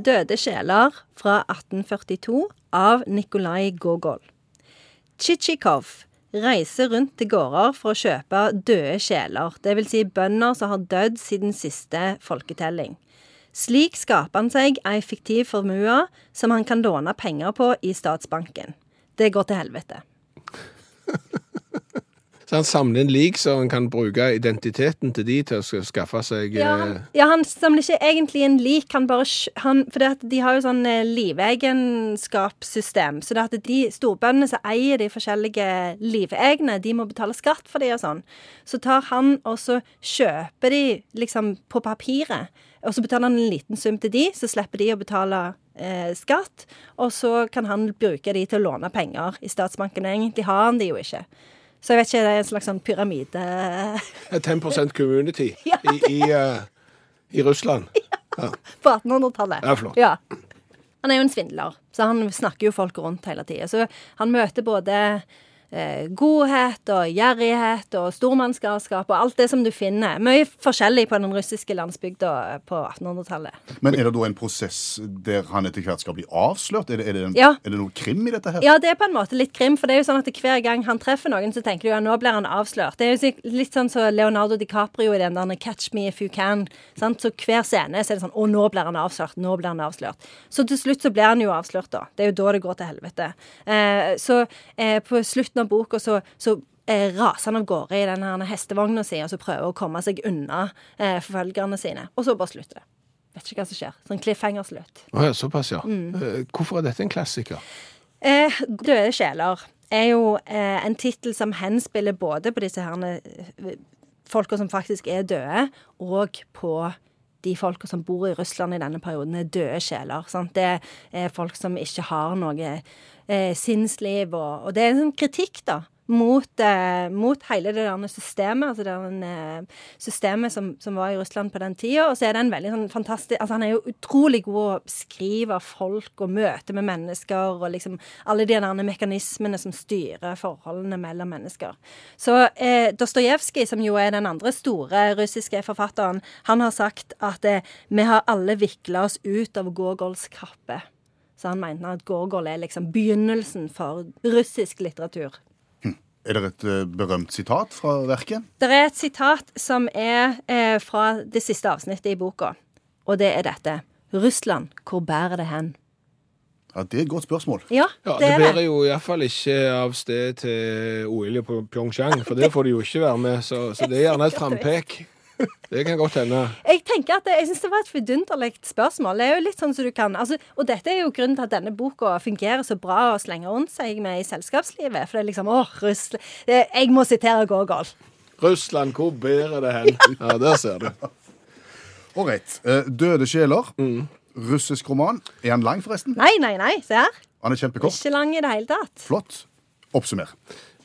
Døde sjeler fra 1842 av Nikolai Gogol. Tsjitsjikov reiser rundt til gårder for å kjøpe døde sjeler, dvs. Si bønder som har dødd siden siste folketelling. Slik skaper han seg ei fiktiv formue som han kan låne penger på i statsbanken. Det går til helvete. Så han samler inn lik, så han kan bruke identiteten til de til å skaffe seg Ja, eh, han, ja, han samler ikke egentlig en lik, han bare han, For de har jo sånn eh, livegenskapssystem. Så det at de storbøndene som eier de forskjellige livegne, de må betale skatt for de og sånn. Så tar han og så kjøper de liksom på papiret. Og så betaler han en liten sum til de, så slipper de å betale eh, skatt. Og så kan han bruke de til å låne penger i statsbanken. Egentlig har han de jo ikke. Så jeg vet ikke, det er en slags sånn pyramide... et 10 community Ja, i, i, uh, i Russland. Ja. på 1800-tallet. Ja, flott. Ja. Han er jo en svindler, så han snakker jo folk rundt hele tida. Så han møter både godhet og gjerrighet og stormannsgalskap og alt det som du finner. Mye forskjellig på den russiske landsbygda på 1800-tallet. Men er det da en prosess der han etter hvert skal bli avslørt? Er det, er det, en, Ja. er det noe krim i dette her? Ja, det er på en måte litt krim, for det er jo sånn at hver gang han treffer noen, så tenker du ja, nå blir han avslørt. Det er jo litt sånn som Leonardo DiCaprio i den der 'Catch me if you can'. Sant? Så hver scene så er det sånn 'Å, nå blir han avslørt', nå blir han avslørt. Så til slutt så blir han jo avslørt, da. Det er jo da det går til helvete. Eh, så eh, på slutten av boka så, så eh, raser han av gårde i den her hestevogna si og så prøver å komme seg unna eh, forfølgerne sine. Og så bare slutter det. Vet ikke hva som skjer. Sånn cliffhanger-slutt. Oh, ja, såpass, ja. Mm. Eh, Hvorfor er dette en klassiker? Eh, Døde sjeler er jo eh, en tittel som henspiller både på disse herne eh, folka som faktisk er døde, og på de folka som bor i Russland i denne perioden, er døde sjeler. Sant? Det er folk som ikke har noe eh, sinnsliv, og, og det er en sånn kritikk, da. Mot, eh, mot hele det der systemet, altså det der, eh, systemet som, som var i Russland på den tida. Og så er det en veldig sånn fantastisk altså Han er jo utrolig god å beskrive folk og møte med mennesker og liksom alle de der mekanismene som styrer forholdene mellom mennesker. Så eh, Dostojevskij, som jo er den andre store russiske forfatteren, han har sagt at eh, vi har alle vikla oss ut av Gogols kappe. Så han mente at Gorgol er liksom begynnelsen for russisk litteratur. Er det et eh, berømt sitat fra verket? Det er et sitat som er eh, fra det siste avsnittet i boka, og det er dette. Russland, hvor bærer det hen? Ja, Det er et godt spørsmål. Ja, Det, Ja, det er bærer jo iallfall ikke av sted til OL på Pyeongchang, for det får de jo ikke være med, så, så det er gjerne et frampek. Det kan godt hende. Jeg tenker at det, jeg syns det var et vidunderlig spørsmål. Det er jo litt sånn som du kan altså, Og dette er jo grunnen til at denne boka fungerer så bra og slenger rundt seg med i selskapslivet. For det er liksom åh, Russland Jeg må sitere Gogol. Russland, hvor bærer det hen? Ja, der ser du. Ålreit. Eh, Døde sjeler. Russisk roman. Er han lang, forresten? Nei, nei, nei. Se her. Han er kjempekort. Ikke lang i det hele tatt. Flott. Oppsummer.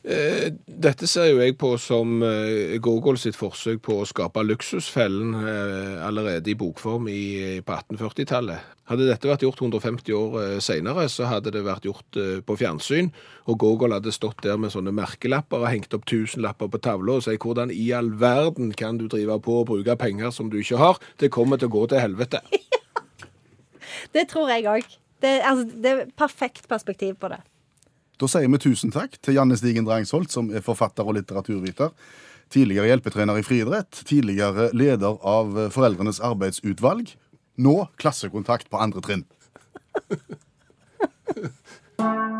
Eh, Dette ser jo jeg på som eh, Gogol sitt forsøk på å skape luksusfellen eh, allerede i bokform i, på 1840-tallet. Hadde dette vært gjort 150 år senere, så hadde det vært gjort på fjernsyn, og Gogol hadde stått der med sånne merkelapper og hengt opp tusenlapper på tavla og sagt hvordan i all verden kan du drive på og bruke penger som du ikke har? Det kommer til å gå til helvete. Det tror jeg òg. Det, altså, det er perfekt perspektiv på det. Da sier vi tusen takk til Janne Stigen Drangsholt, som er forfatter og litteraturviter. Tidligere hjelpetrener i friidrett, tidligere leder av Foreldrenes arbeidsutvalg. Nå klassekontakt på andre trinn.